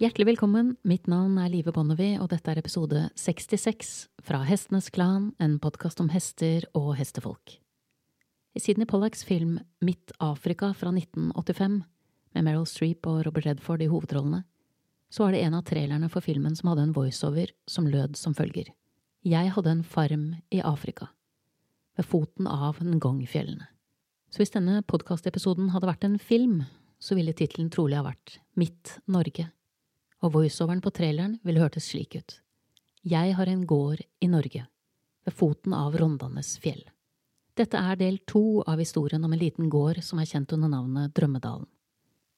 Hjertelig velkommen, mitt navn er Live Bonnevie, og dette er episode 66 fra Hestenes Klan, en podkast om hester og hestefolk. I Sidney Pollacks film Midt Afrika fra 1985, med Meryl Streep og Robert Redford i hovedrollene, så var det en av trailerne for filmen som hadde en voiceover som lød som følger. Jeg hadde en farm i Afrika, ved foten av Ngong-fjellene. Så hvis denne podkastepisoden hadde vært en film, så ville tittelen trolig ha vært Mitt Norge, og voiceoveren på traileren ville hørtes slik ut. Jeg har en gård i Norge, ved foten av Rondanes fjell. Dette er del to av historien om en liten gård som er kjent under navnet Drømmedalen.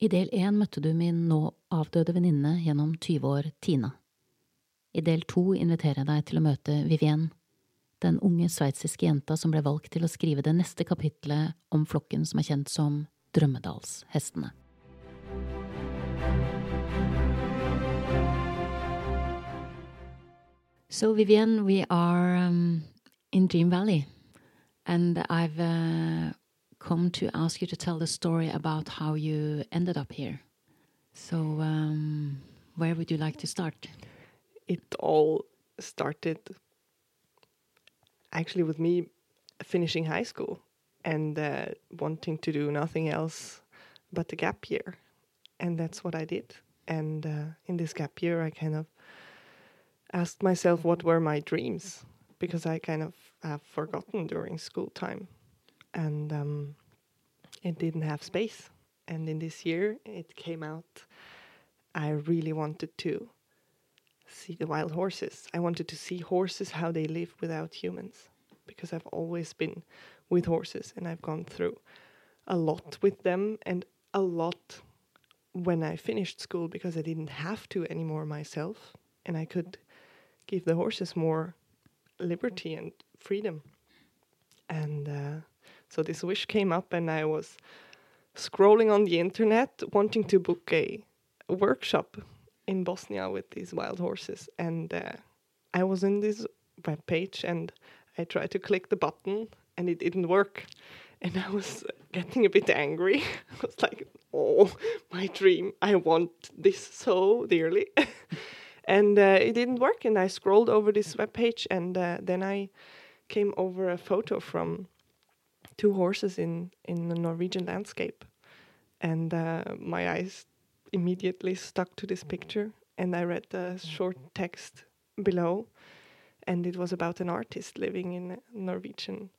I del én møtte du min nå avdøde venninne gjennom 20 år, Tina. I del to inviterer jeg deg til å møte Vivienne, den unge sveitsiske jenta som ble valgt til å skrive det neste kapitlet om flokken som er kjent som Drømmedalshestene. So, Vivian, we are um, in Dream Valley, and I've uh, come to ask you to tell the story about how you ended up here. So, um, where would you like to start? It all started actually with me finishing high school and uh, wanting to do nothing else but a gap year. And that's what I did. And uh, in this gap year, I kind of asked myself what were my dreams because I kind of have forgotten during school time. And um, it didn't have space. And in this year, it came out. I really wanted to see the wild horses. I wanted to see horses how they live without humans because I've always been with horses and I've gone through a lot with them and a lot when I finished school because I didn't have to anymore myself and I could give the horses more liberty and freedom. And uh, so this wish came up and I was scrolling on the internet wanting to book a, workshop in Bosnia with these wild horses and uh, I was in this web page and I tried to click the button and it didn't work. And I was getting a bit angry. I was like, oh, my dream. I want this so dearly. and uh, it didn't work. And I scrolled over this web page and uh, then I came over a photo from two horses in, in the Norwegian landscape. And uh, my eyes immediately stuck to this picture. And I read the short text below and it was about an artist living in Norwegian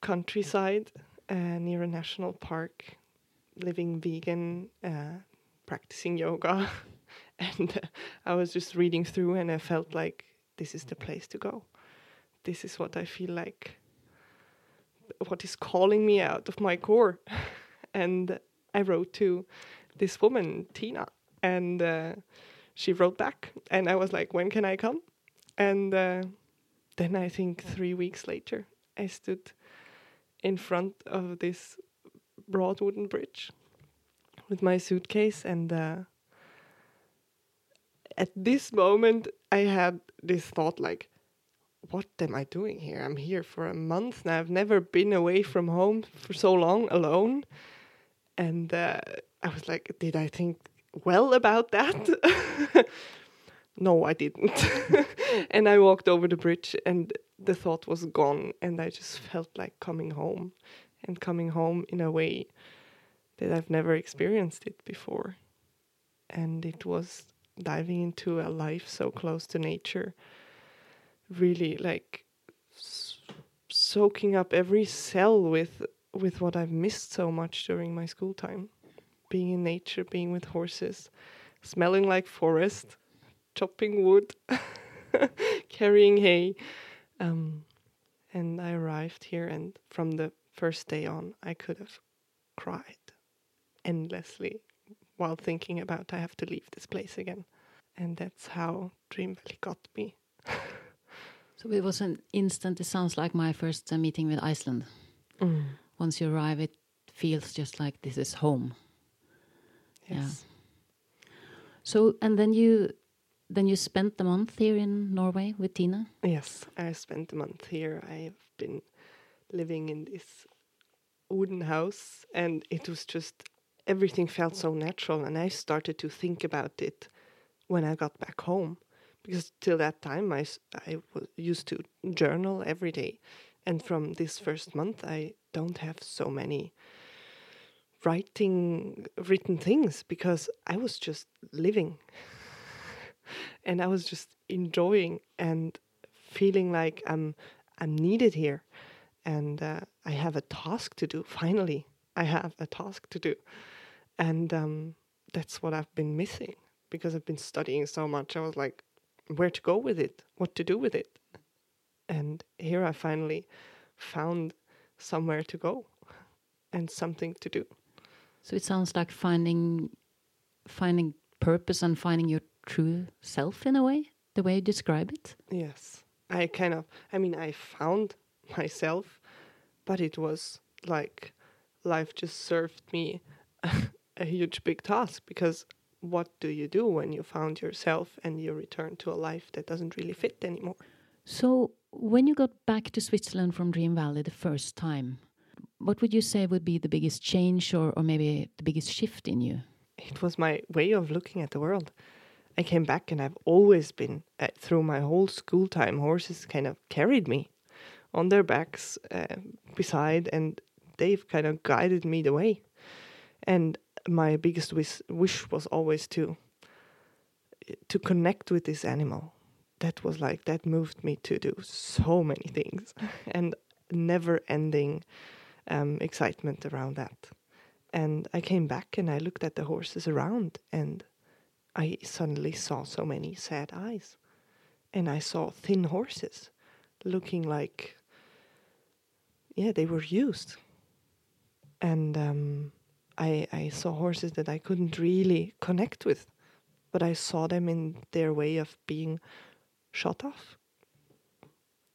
countryside uh, near a national park, living vegan, uh, practicing yoga, and uh, I was just reading through, and I felt like this is the place to go. This is what I feel like. What is calling me out of my core, and I wrote to this woman Tina, and uh, she wrote back, and I was like, "When can I come?" And uh, then I think three weeks later, I stood in front of this broad wooden bridge with my suitcase. And uh, at this moment, I had this thought like, what am I doing here? I'm here for a month now. I've never been away from home for so long alone. And uh, I was like, did I think well about that? no, I didn't. and I walked over the bridge and the thought was gone. And I just felt like coming home and coming home in a way that I've never experienced it before. And it was diving into a life so close to nature, really like soaking up every cell with with what I've missed so much during my school time. Being in nature, being with horses, smelling like forest, chopping wood, carrying hay. Um, and I arrived here, and from the first day on, I could have cried endlessly while thinking about I have to leave this place again. And that's how Dream Valley got me. so it was an instant, it sounds like my first uh, meeting with Iceland. Mm. Once you arrive, it feels just like this is home. Yes. Yeah. So, and then you then you spent the month here in Norway with Tina? Yes, I spent a month here. I've been living in this wooden house, and it was just everything felt so natural. And I started to think about it when I got back home. Because till that time, I, I used to journal every day. And from this first month, I don't have so many writing written things because I was just living and I was just enjoying and feeling like I'm I'm needed here and uh, I have a task to do finally I have a task to do and um, that's what I've been missing because I've been studying so much I was like where to go with it what to do with it and here I finally found somewhere to go and something to do So it sounds like finding finding purpose and finding your true self in a way, the way you describe it. Yes. I kind of, I mean, I found myself, but it was like life just served me a huge big task because what do you do when you found yourself and you return to a life that doesn't really fit anymore? So when you got back to Switzerland from Dream Valley the first time, what would you say would be the biggest change or, or maybe the biggest shift in you? It was my way of looking at the world. I came back and I've always been, uh, through my whole school time, horses kind of carried me on their backs uh, beside and they've kind of guided me the way. And my biggest wish, wish was always to to connect with this animal. That was like that moved me to do so many things and never ending um, excitement around that. And I came back and I looked at the horses around and I suddenly saw so many sad eyes. And I saw thin horses looking like, yeah, they were used. And um, I, I saw horses that I couldn't really connect with, but I saw them in their way of being shot off.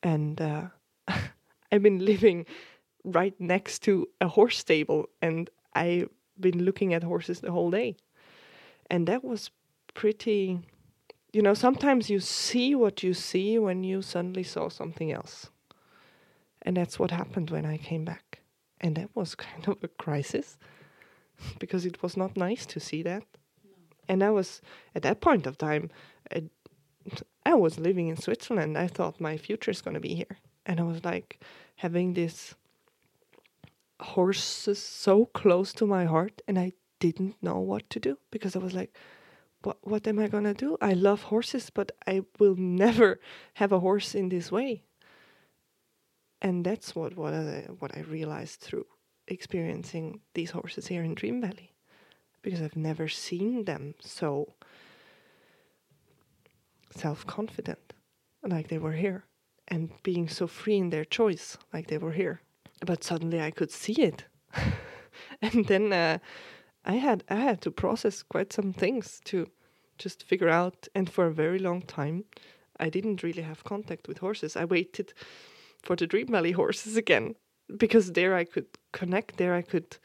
And uh, I've been living right next to a horse stable, and I've been looking at horses the whole day. And that was pretty, you know, sometimes you see what you see when you suddenly saw something else. And that's what happened when I came back. And that was kind of a crisis because it was not nice to see that. And I was, at that point of time, I, I was living in Switzerland. I thought my future is going to be here. And I was like having this horses so close to my heart and I didn't know what to do because I was like, what what am I gonna do? I love horses, but I will never have a horse in this way. And that's what what I, what I realized through experiencing these horses here in Dream Valley, because I've never seen them so self confident, like they were here, and being so free in their choice, like they were here. But suddenly I could see it, and then. Uh, I had I had to process quite some things to just figure out and for a very long time I didn't really have contact with horses. I waited for the Dream Valley horses again because there I could connect there I could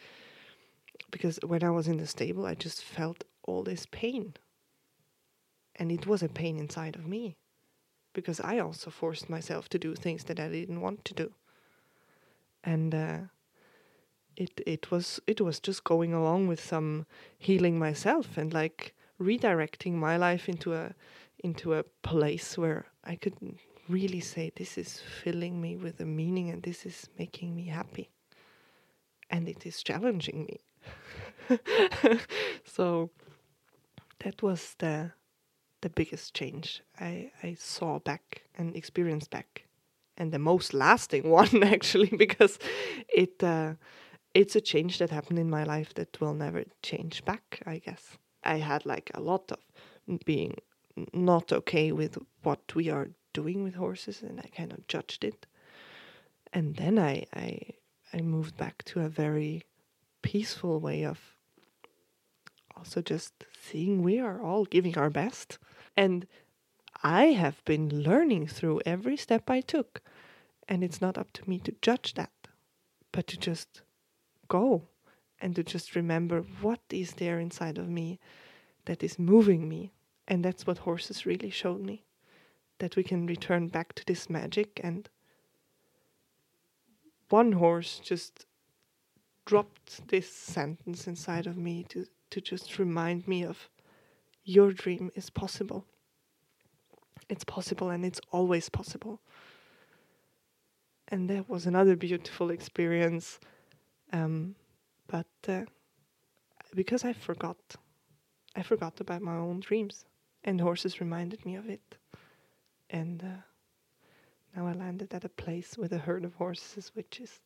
because when I was in the stable I just felt all this pain. And it was a pain inside of me because I also forced myself to do things that I didn't want to do. And uh it it was it was just going along with some healing myself and like redirecting my life into a into a place where I could really say this is filling me with a meaning and this is making me happy. And it is challenging me. So that was the the biggest change I, I saw back and experienced back. And the most lasting one actually because it uh, it's a change that happened in my life that will never change back, I guess. I had like a lot of being not okay with what we are doing with horses and I kind of judged it. And then I I I moved back to a very peaceful way of also just seeing we are all giving our best. And I have been learning through every step I took. And it's not up to me to judge that, but to just go and to just remember what is there inside of me that is moving me. And that's what horses really showed me that we can return back to this magic. And one horse just dropped this sentence inside of me to, to just remind me of your dream is possible. It's possible and it's always possible. And that was another beautiful experience. Um, but uh, because I forgot, I forgot about my own dreams, and horses reminded me of it. And uh, now I landed at a place with a herd of horses, which is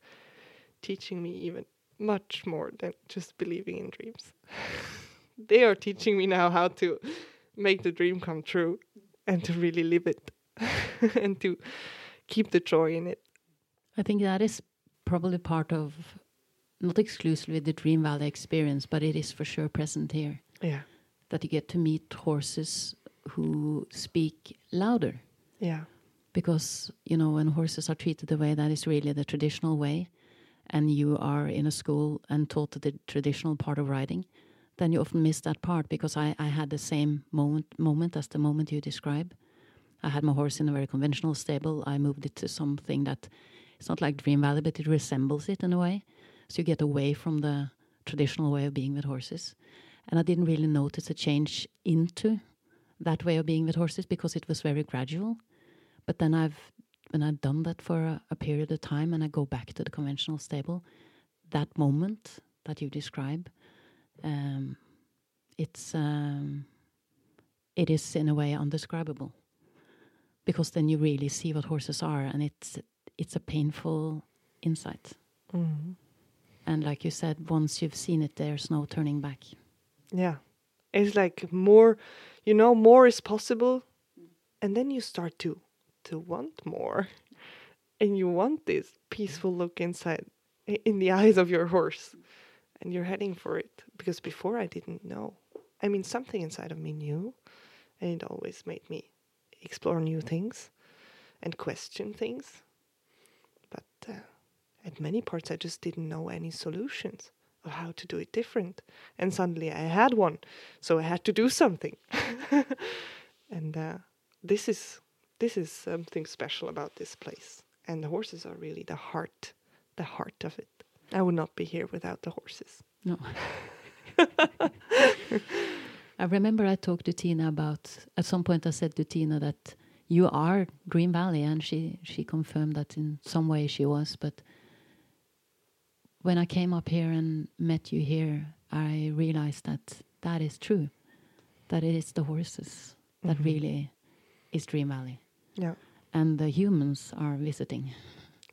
teaching me even much more than just believing in dreams. they are teaching me now how to make the dream come true and to really live it and to keep the joy in it. I think that is probably part of not exclusively the Dream Valley experience, but it is for sure present here. Yeah. That you get to meet horses who speak louder. Yeah. Because, you know, when horses are treated the way that is really the traditional way, and you are in a school and taught the traditional part of riding, then you often miss that part because I, I had the same moment moment as the moment you describe. I had my horse in a very conventional stable. I moved it to something that it's not like Dream Valley, but it resembles it in a way. So you get away from the traditional way of being with horses. And I didn't really notice a change into that way of being with horses because it was very gradual. But then I've when I've done that for a, a period of time and I go back to the conventional stable, that moment that you describe, um, it's um, it is in a way undescribable because then you really see what horses are and it's it's a painful insight Mm-hmm. and like you said once you've seen it there's no turning back Yeah. It's like more, you know, more is possible. And then you start to to want more. And you want this peaceful look inside in the eyes of your horse. And you're heading for it because before I didn't know. I mean, something inside of me knew, and it always made me explore new things and question things. But uh, at many parts, I just didn't know any solutions how to do it different. And suddenly I had one, so I had to do something. and uh, this is this is something special about this place. And the horses are really the heart, the heart of it. I would not be here without the horses. no i remember i talked to tina about at some point i said to tina that you are Dream valley and she she confirmed that in some way she was but when i came up here and met you here i realized that that is true that it is the horses that Mhm. really is dream valley Yeah. and the humans are visiting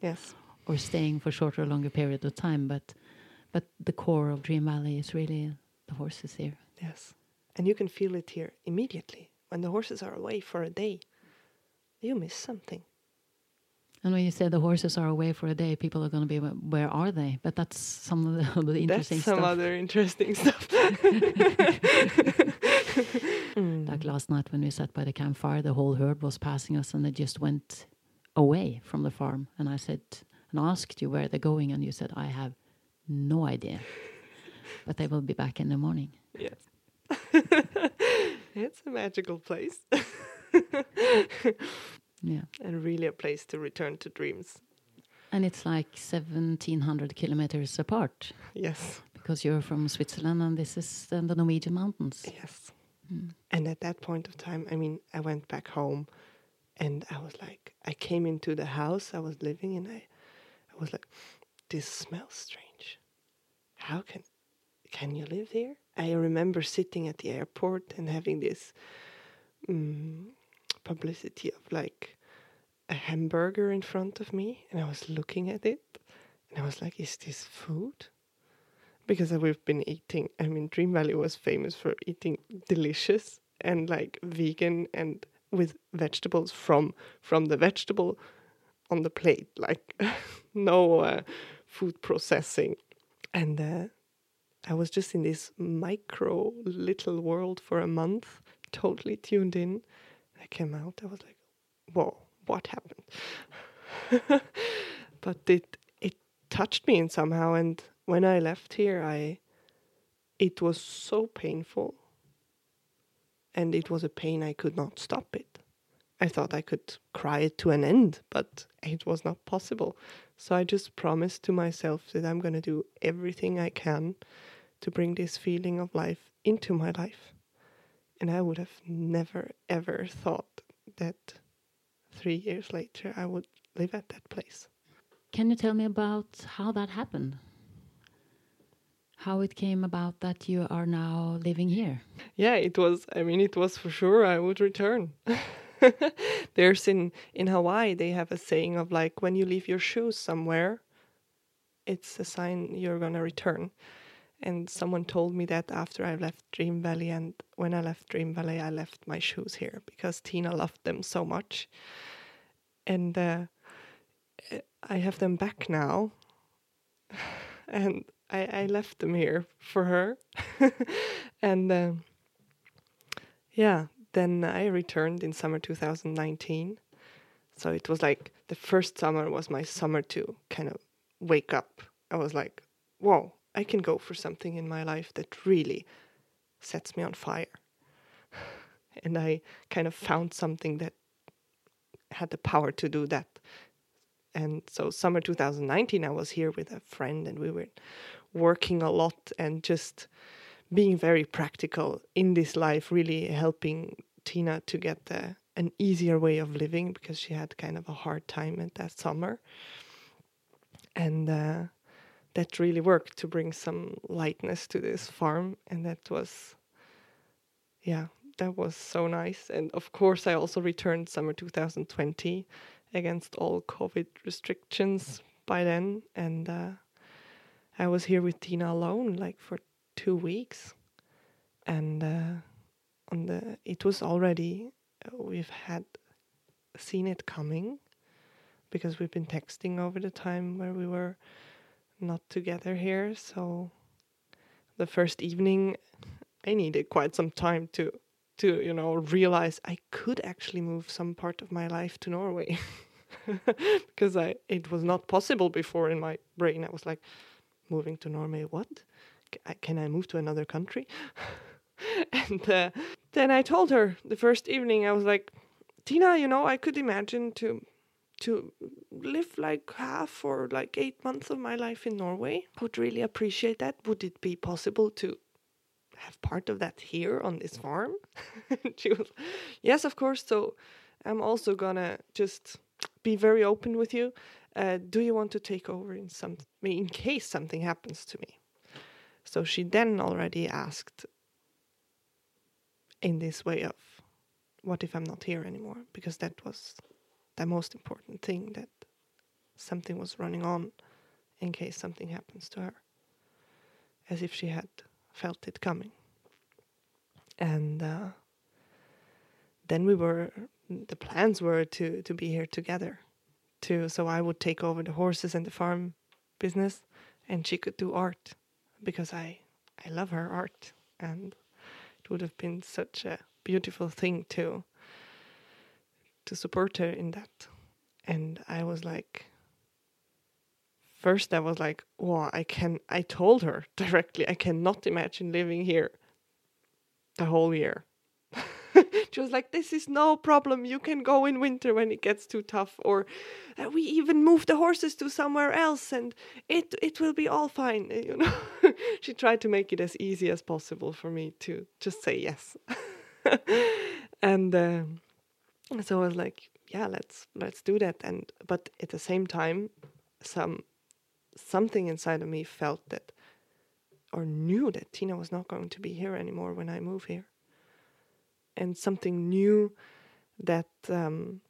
Yes. or staying for shorter or longer period of time but but the core of dream valley is really the horses here Yes. And you can feel it here immediately. When the horses are away for a day, you miss something. And when you say the horses are away for a day people are going to be "Where- where are they but that's some of the, the interesting That's some stuff other interesting stuff. Mm. like last night when we sat by the campfire the whole herd was passing us and they just went away from the farm and i said and asked you where they're going and you said i have no idea but they will be back in the morning Yes. it's a magical place. Yeah and really a place to return to dreams. and it's like 1700 kilometers apart Yes. because you're from switzerland and this is the norwegian mountains Yes. Mm. And at that point of time, I mean, I went back home and I was like, I came into the house I was living in. I, I was like, this smells strange. How can, can you live here? I remember sitting at the airport and having this mm, publicity of like a hamburger in front of me. And I was looking at it and I was like, is this food? because we've been eating. I mean, Dream Valley was famous for eating delicious and like vegan and with vegetables from from the vegetable on the plate, like no uh, food processing. And uh, I was just in this micro little world for a month, totally tuned in. I came out. I was like, "Whoa, what happened?" but it it touched me in somehow and when I left here, I it was so painful, and it was a pain I could not stop it. I thought I could cry it to an end, but it was not possible. So I just promised to myself that I'm going to do everything I can to bring this feeling of life into my life. And I would have never ever thought that three years later I would live at that place. Can you tell me about how that happened? How it came about that you are now living here? Yeah, it was, I mean, it was for sure I would return. There's in, in Hawaii, they have a saying of like, when you leave your shoes somewhere, it's a sign you're going to return. And someone told me that after I left Dream Valley. And when I left Dream Valley, I left my shoes here because Tina loved them so much. And uh, I have them back now. and I, I left them here for her. and uh, yeah, then I returned in summer 2019. So it was like the first summer was my summer to kind of wake up. I was like, whoa, I can go for something in my life that really sets me on fire. and I kind of found something that had the power to do that. And so, summer 2019, I was here with a friend and we were working a lot and just being very practical in this life, really helping Tina to get the, an easier way of living because she had kind of a hard time at that summer. And uh, that really worked to bring some lightness to this farm and that was yeah that was so nice. And of course i also returned summer 2020 against all covid restrictions by then. And uh, i was here with tina alone like for two weeks. And uh, on the it was already uh, we've had seen it coming because we've been texting over the time where we were not together here. So the first evening, I needed quite some time to to you know realize I could actually move some part of my life to Norway because I it was not possible before in my brain. I was like, moving to Norway, what? Can I move to another country? and uh, then I told her the first evening, I was like, Tina, you know, I could imagine to to live like half or like eight months of my life in Norway. Would really appreciate that. Would it be possible to have part of that here on this farm? she was, yes, of course. So I'm also gonna just be very open with you. Uh, do you want to take over in some in case something happens to me? So she then already asked in this way of, what if I'm not here anymore? Because that was the most important thing that something was running on in case something happens to her, as if she had felt it coming. And uh, then we were, the plans were to, to be here together. To, so I would take over the horses and the farm business, and she could do art because I, I love her art, and it would have been such a beautiful thing to to support her in that. And I was like, first I was like, wow, I can, I told her directly, I cannot imagine living here the whole year. she was like, this is no problem. You can go in winter when it gets too tough. Or uh, we even move the horses to somewhere else and it, it will be all fine. You know, she tried to make it as easy as possible for me to just say yes. and, um, so I was like, yeah, let's let's do that. And but at the same time, some something inside of me felt that or knew that Tina was not going to be here anymore when I move here. And something new that um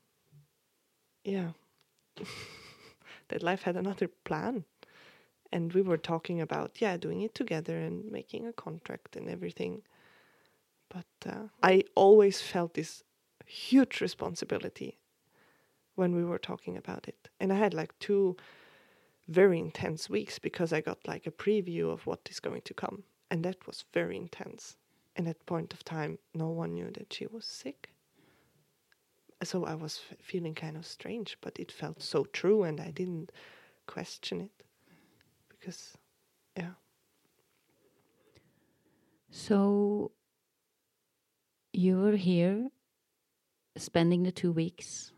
yeah that life had another plan. And we were talking about, yeah, doing it together and making a contract and everything. But uh, I always felt this huge responsibility when we were talking about it. And I had like two very intense weeks because I got like a preview of what is going to come. And that was very intense. And at that point of time, no one knew that she was sick. So I was feeling kind of strange, but it felt so true, and I didn't question it because, yeah. So you were here spending the two weeks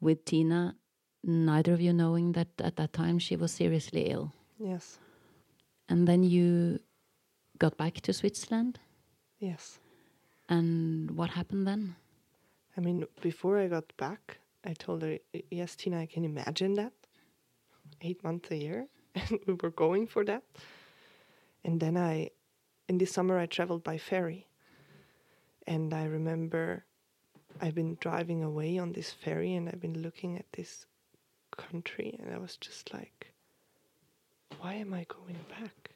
with Tina, neither of you knowing that at that time she was seriously ill. Yes. And then you got back to Switzerland. Yes. And what happened then? I mean, before I got back, I told her, "Yes, Tina, I can imagine that. Eight months a year, and we were going for that." And then I, in the summer, I traveled by ferry, and I remember I've been driving away on this ferry, and I've been looking at this country, and I was just like, "Why am I going back?"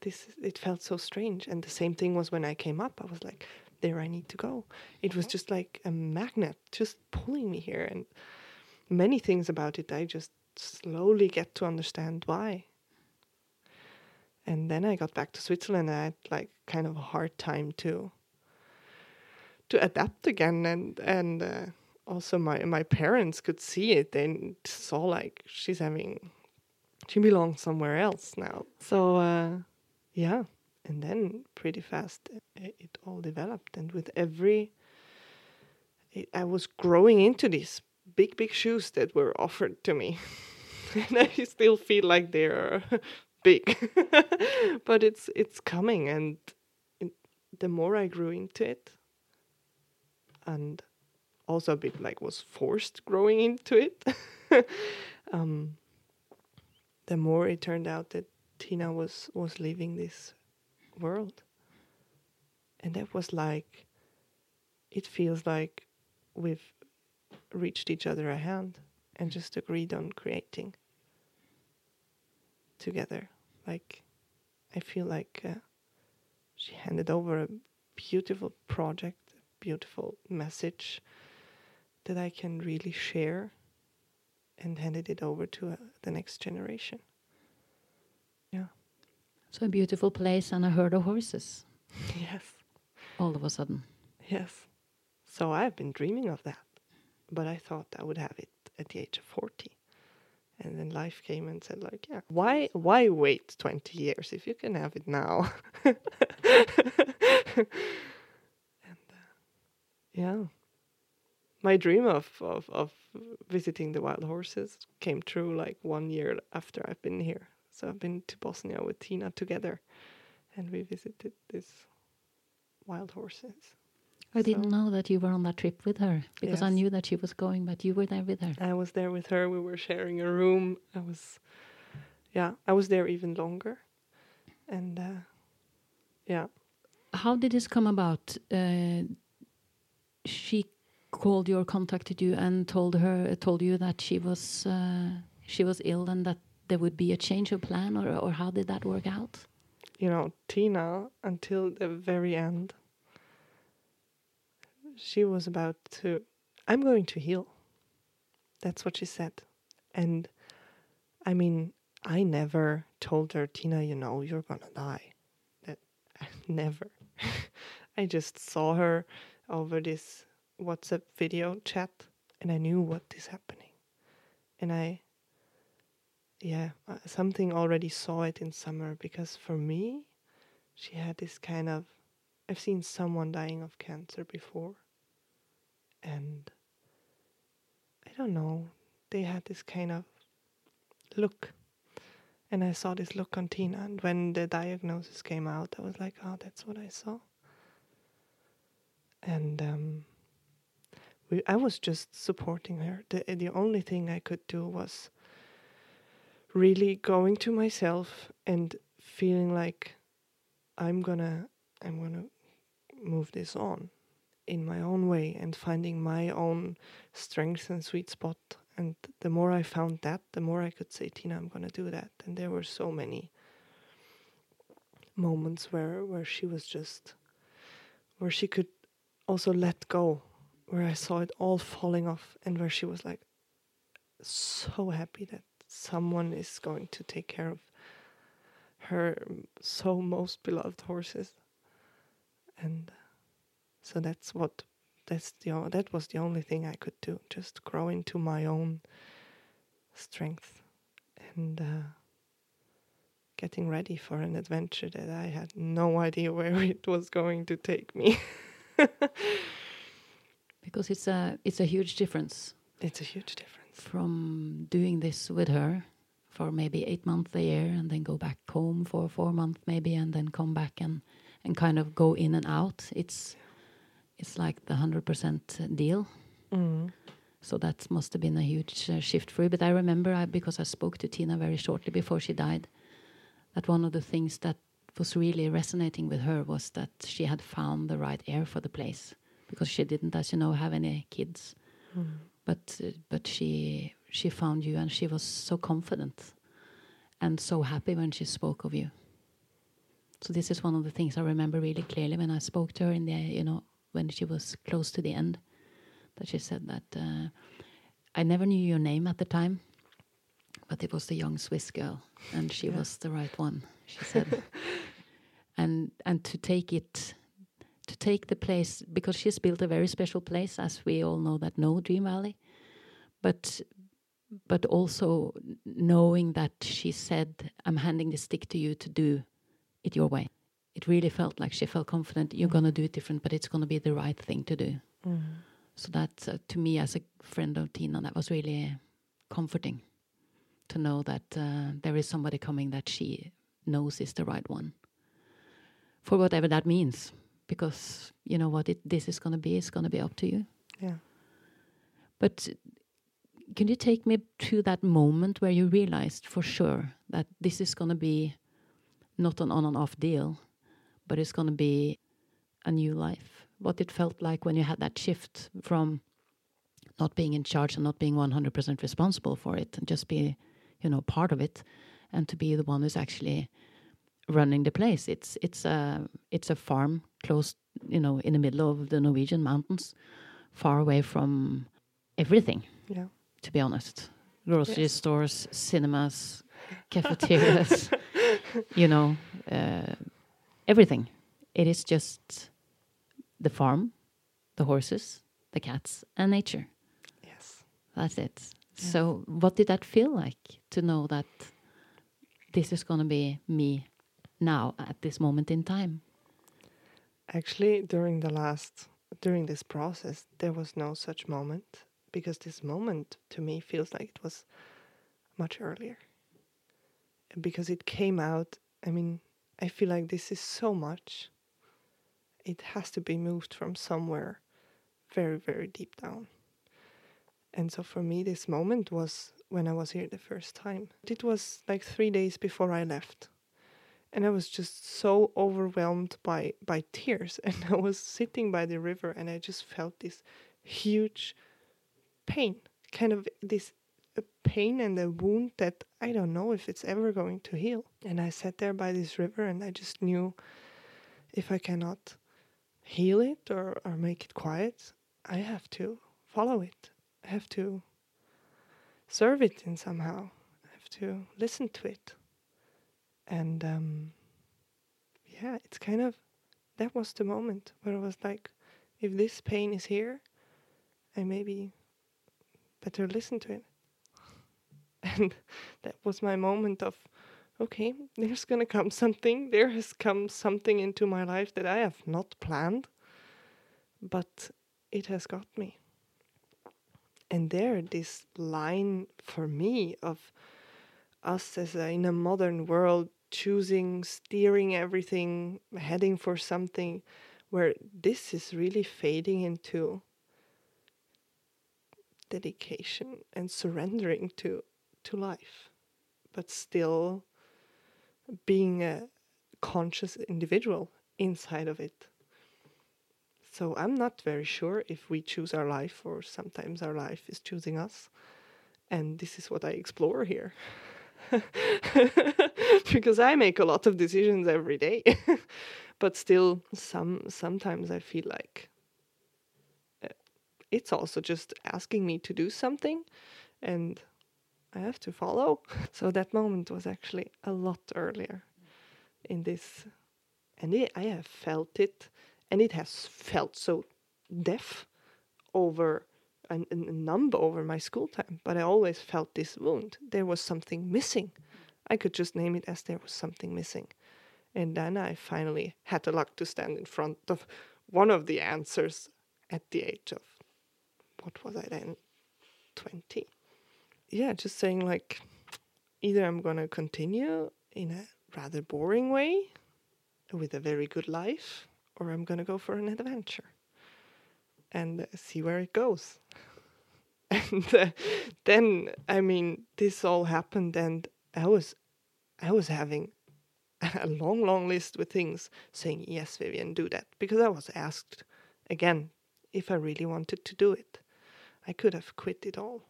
This it felt so strange, and the same thing was when I came up. I was like, there I need to go. It was just like a magnet just pulling me here. And many things about it, I just slowly get to understand why. And then I got back to Switzerland and I had like kind of a hard time to to adapt again and and uh, also my my parents could see it. They saw like she's having she belongs somewhere else now. So uh, yeah. And then pretty fast it, it all developed. And with every it, i was growing into these big big shoes that were offered to me. And i still feel like they're big. But it's it's coming. And the more i grew into it and also a bit like was forced growing into it um, the more it turned out that tina was was leaving this world. And that was like, it feels like we've reached each other a hand and just agreed on creating together. Like, I feel like uh, she handed over a beautiful project, beautiful message that I can really share and handed it over to uh, the next generation. Yeah. So a beautiful place and a herd of horses. Yes. All of a sudden. Yes. So I've been dreaming of that. But I thought I would have it at the age of 40. And then life came and said like, yeah, why why wait 20 years if you can have it now? yeah. My dream of, of of visiting the wild horses came true like 1 year after I've been here. So I've been to Bosnia with Tina together, and we visited these wild horses. I didn't know that you were on that trip with her because I knew that she was going, but you were there with her. I was there with her. We were sharing a room. I was, yeah, I was there even longer, and uh, yeah, How did this come about? Uh, she called you or contacted you and told her told you that she was uh, she was ill and that there would be a change of plan, or or how did that work out? you know, Tina until the very end. She was about to. I'm going to heal. That's what she said, and I mean, I never told her, Tina, you know, you're gonna die. That never. I just saw her over this WhatsApp video chat, and I knew what is happening, and I. Yeah, uh, something already saw it in summer because for me, she had this kind of. I've seen someone dying of cancer before, and I don't know, they had this kind of look. And I saw this look on Tina, and when the diagnosis came out, I was like, oh, that's what I saw. And um, we, I was just supporting her. The, the only thing I could do was really going to myself and feeling like I'm gonna I'm gonna move this on in my own way and finding my own strength and sweet spot. And the more I found that, the more I could say, Tina, I'm gonna do that. And there were so many moments where where she was just where she could also let go, where I saw it all falling off and where she was like so happy that someone is going to take care of her so most beloved horses. And so that's what that's the that was the only thing I could do just grow into my own strength and uh, getting ready for an adventure that I had no idea where it was going to take me Because it's a it's a huge difference it's a huge difference from doing this with her for maybe eight months a year and then go back home for four months maybe and then come back and and kind of go in and out. It's it's like the hundred percent deal. Mm. So that must have been a huge uh, shift for you. But I remember, I, because I spoke to Tina very shortly before she died, that one of the things that was really resonating with her was that she had found the right heir for the place because she didn't, as you know, have any kids. Mm. But uh, but she she found you, and she was so confident and so happy when she spoke of you. So this is one of the things I remember really clearly when I spoke to her in the you know when she was close to the end that she said that uh, I never knew your name at the time, but it was the young Swiss girl, and she Yeah. was the right one. She said, and and to take it, to take the place because she's built a very special place, as we all know that know Dream Valley, but but also knowing that she said, "I'm handing the stick to you to do it your way." It really felt like she felt confident. You're gonna do it different, but it's gonna be the right thing to do. Mm. So that, uh, to me, as a friend of Tina, that was really comforting to know that uh, there is somebody coming that she knows is the right one for whatever that means. Because you know what it, this is going to be, it's going to be up to you. Yeah. But can you take me to that moment where you realized for sure that this is going to be not an on and off deal, but it's going to be a new life? What it felt like when you had that shift from not being in charge and not being 100% responsible for it and just be, you know, part of it and to be the one who's actually running the place. It's it's a it's a farm close, you know, in the middle of the Norwegian mountains, far away from everything Yeah. to be honest. Grocery Yes. stores, cinemas, cafeterias, you know, uh, everything. It is just the farm, the horses, the cats, and nature. Yes. That's it. So, what did that feel like to know that this is going to be me now at this moment in time? Actually, during the last, during this process, there was no such moment because this moment to me feels like it was much earlier. Because it came out, I mean, I feel like this is so much. It has to be moved from somewhere very, very deep down. And so for me, this moment was when I was here the first time. It was like three days before I left and I was just so overwhelmed by by tears. And I was sitting by the river, and I just felt this huge pain, kind of this pain and a wound that I don't know if it's ever going to heal. And I sat there by this river, and I just knew if I cannot heal it or or make it quiet, I have to follow it. I have to serve it in somehow. I have to listen to it and um, yeah, it's kind of that was the moment where I was like, if this pain is here, I maybe better listen to it. And that was my moment of, okay, there's gonna come something. There has come something into my life that I have not planned, but it has got me. And there, this line for me of us as a, in a modern world choosing, steering everything, heading for something where this is really fading into dedication and surrendering to to life, but still being a conscious individual inside of it. So I'm not very sure if we choose our life or sometimes our life is choosing us. And this is what I explore here. because I make a lot of decisions every day. but still some sometimes I feel like uh, it's also just asking me to do something and I have to follow. So that moment was actually a lot earlier in this and I have felt it and it has felt so deaf over and, and numb over my school time, but I always felt this wound. There was something missing. I could just name it as there was something missing. And then I finally had the luck to stand in front of one of the answers at the age of, what was I then? 20. Yeah, just saying like, either I'm going to continue in a rather boring way with a very good life or I'm going to go for an adventure and uh, see where it goes. and uh, then, I mean, this all happened, and I was, I was having a long, long list with things saying, Yes, Vivian, do that. Because I was asked again if I really wanted to do it. I could have quit it all.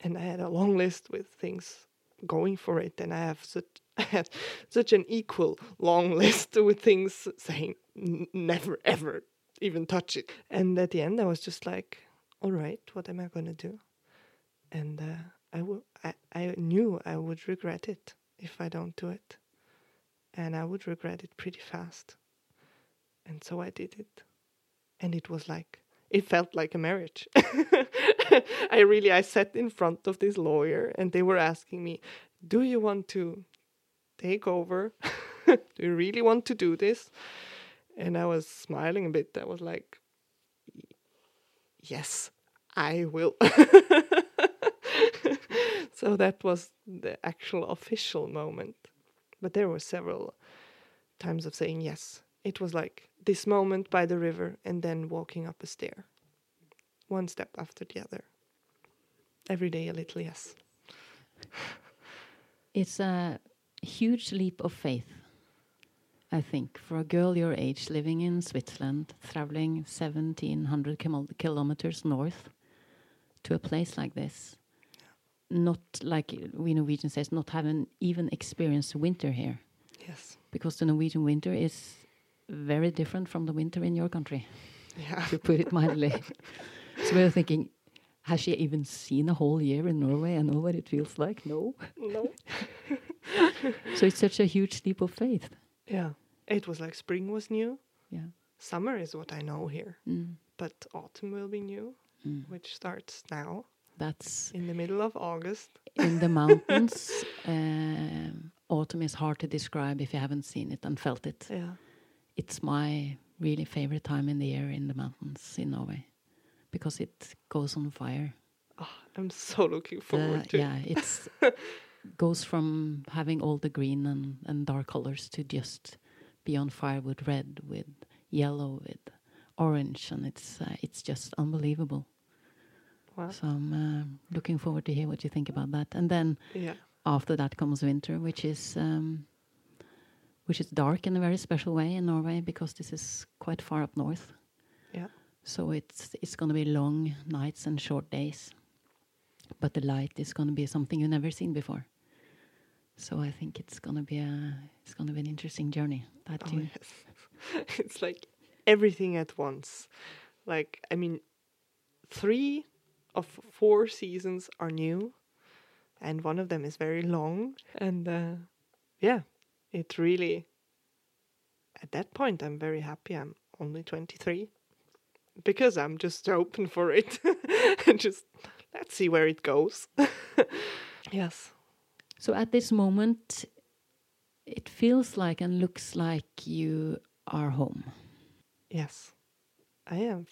And I had a long list with things going for it, and I have such, had such an equal long list with things saying, Never, ever even touch it. And at the end, I was just like, All right, what am I going to do? And uh, knew I would regret it if I don't do it. And I would regret it pretty fast. And so I did it. And it was like, it felt like a marriage. I really, I sat in front of this lawyer and they were asking me, Do you want to take over? do you really want to do this? And I was smiling a bit. I was like, Yes, I will. so that was the actual official moment. But there were several times of saying yes. It was like this moment by the river and then walking up a stair, one step after the other. Every day a little yes. It's a huge leap of faith, I think, for a girl your age living in Switzerland, traveling 1700 kilometers north to a place like this not like we Norwegians says, not having even experienced winter here. Yes. Because the Norwegian winter is very different from the winter in your country. Yeah. To put it mildly. so we were thinking, has she even seen a whole year in Norway and know what it feels like? No. No. so it's such a huge leap of faith. Yeah. It was like spring was new. Yeah. Summer is what I know here. Mm. But autumn will be new, Mm. which starts now. That's in the middle of August. in the mountains. Um, autumn is hard to describe if you haven't seen it and felt it. Yeah. It's my really favorite time in the year in the mountains in Norway because it goes on fire. Oh, I'm so looking forward The- to yeah, it's goes from having all the green and, and dark colors to just be on fire with red, with yellow, with orange, and it's uh, it's just unbelievable. Wow. So I'm uh, looking forward to hear what you think about that. And then Yeah. after that comes winter, which is um, which is dark in a very special way in Norway because this is quite far up north. Yeah. So it's it's going to be long nights and short days, but the light is going to be something you've never seen before. So I think it's going to be a it's going to be an interesting journey. That Oh, yes. it's like everything at once. Like, I mean, three of four seasons are new, and one of them is very long. And uh, yeah, it really, at that point, I'm very happy I'm only 23 because I'm just open for it. and just let's see where it goes. yes. So at this moment, it feels like and looks like you are home. Yes, I am.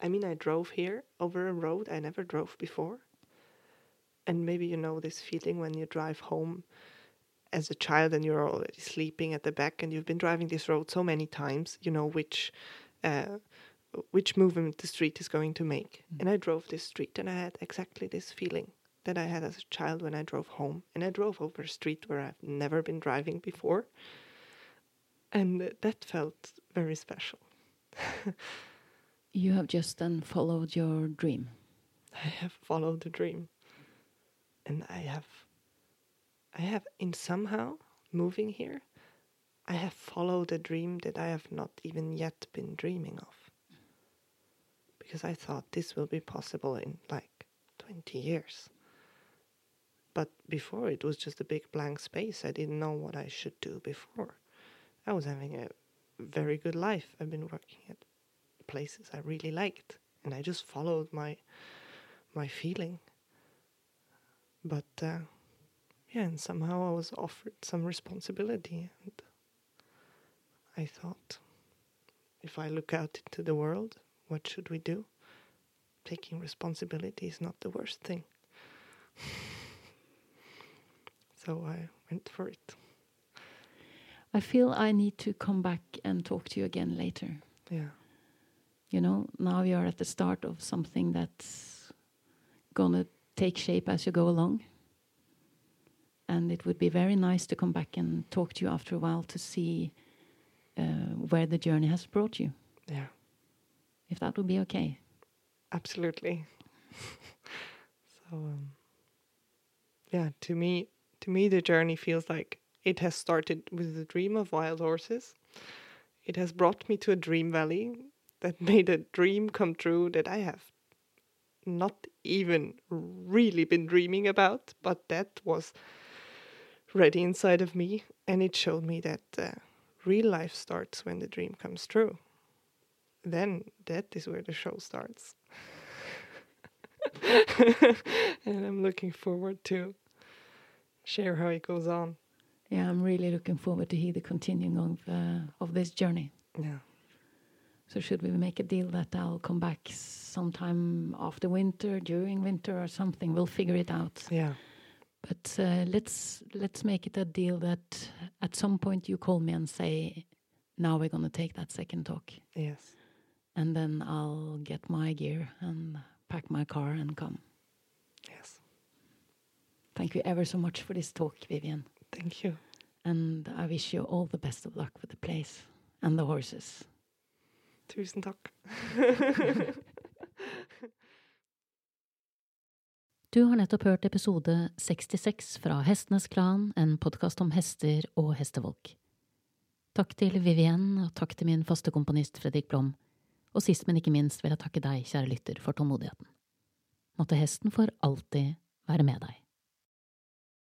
I mean, I drove here over a road I never drove before. And maybe you know this feeling when you drive home as a child and you're already sleeping at the back and you've been driving this road so many times, you know which uh, which movement the street is going to make. And I drove this street and I had exactly this feeling that I had as a child when I drove home. And I drove over a street where I've never been driving before. And that felt very special. You have just then followed your dream. I have followed the dream. And I have I have in somehow moving here, I have followed a dream that I have not even yet been dreaming of. Because I thought this will be possible in like 20 years. But before it was just a big blank space. I didn't know what I should do before. I was having a very good life. I've been working at places I really liked and I just followed my my feeling. But uh, yeah, and somehow I was offered some responsibility, and I thought, if I look out into the world, what should we do? Taking responsibility is not the worst thing. so I went for it. I feel I need to come back and talk to you again later. Yeah. You know, now you're at the start of something that's gonna take shape as you go along. And it would be very nice to come back and talk to you after a while to see uh, where the journey has brought you. Yeah. If that would be okay. Absolutely. so um, yeah, to me to me the journey feels like it has started with the dream of wild horses. It has brought me to a dream valley that made a dream come true that I have not even really been dreaming about, but that was ready inside of me, and it showed me that uh, real life starts when the dream comes true. Then that is where the show starts. and I'm looking forward to share how it goes on. Yeah, I'm really looking forward to hear the continuing of uh, of this journey. Yeah. So should we make a deal that I'll come back sometime after winter, during winter, or something? We'll figure it out. Yeah. But uh, let's let's make it a deal that at some point you call me and say, "Now we're gonna take that second talk," Yes. and then I'll get my gear and pack my car and come. Yes. Thank you ever so much for this talk, Vivian, Thank you. and I wish you all the best of luck with the place and the horses. Tusen takk. Du har nettopp hørt episode 66 fra Hestenes Klan, en podkast om hester og hestefolk. Takk til Vivienne, og takk til min faste komponist Fredrik Blom, og sist, men ikke minst vil jeg takke deg, kjære lytter, for tålmodigheten. Måtte hesten for alltid være med deg.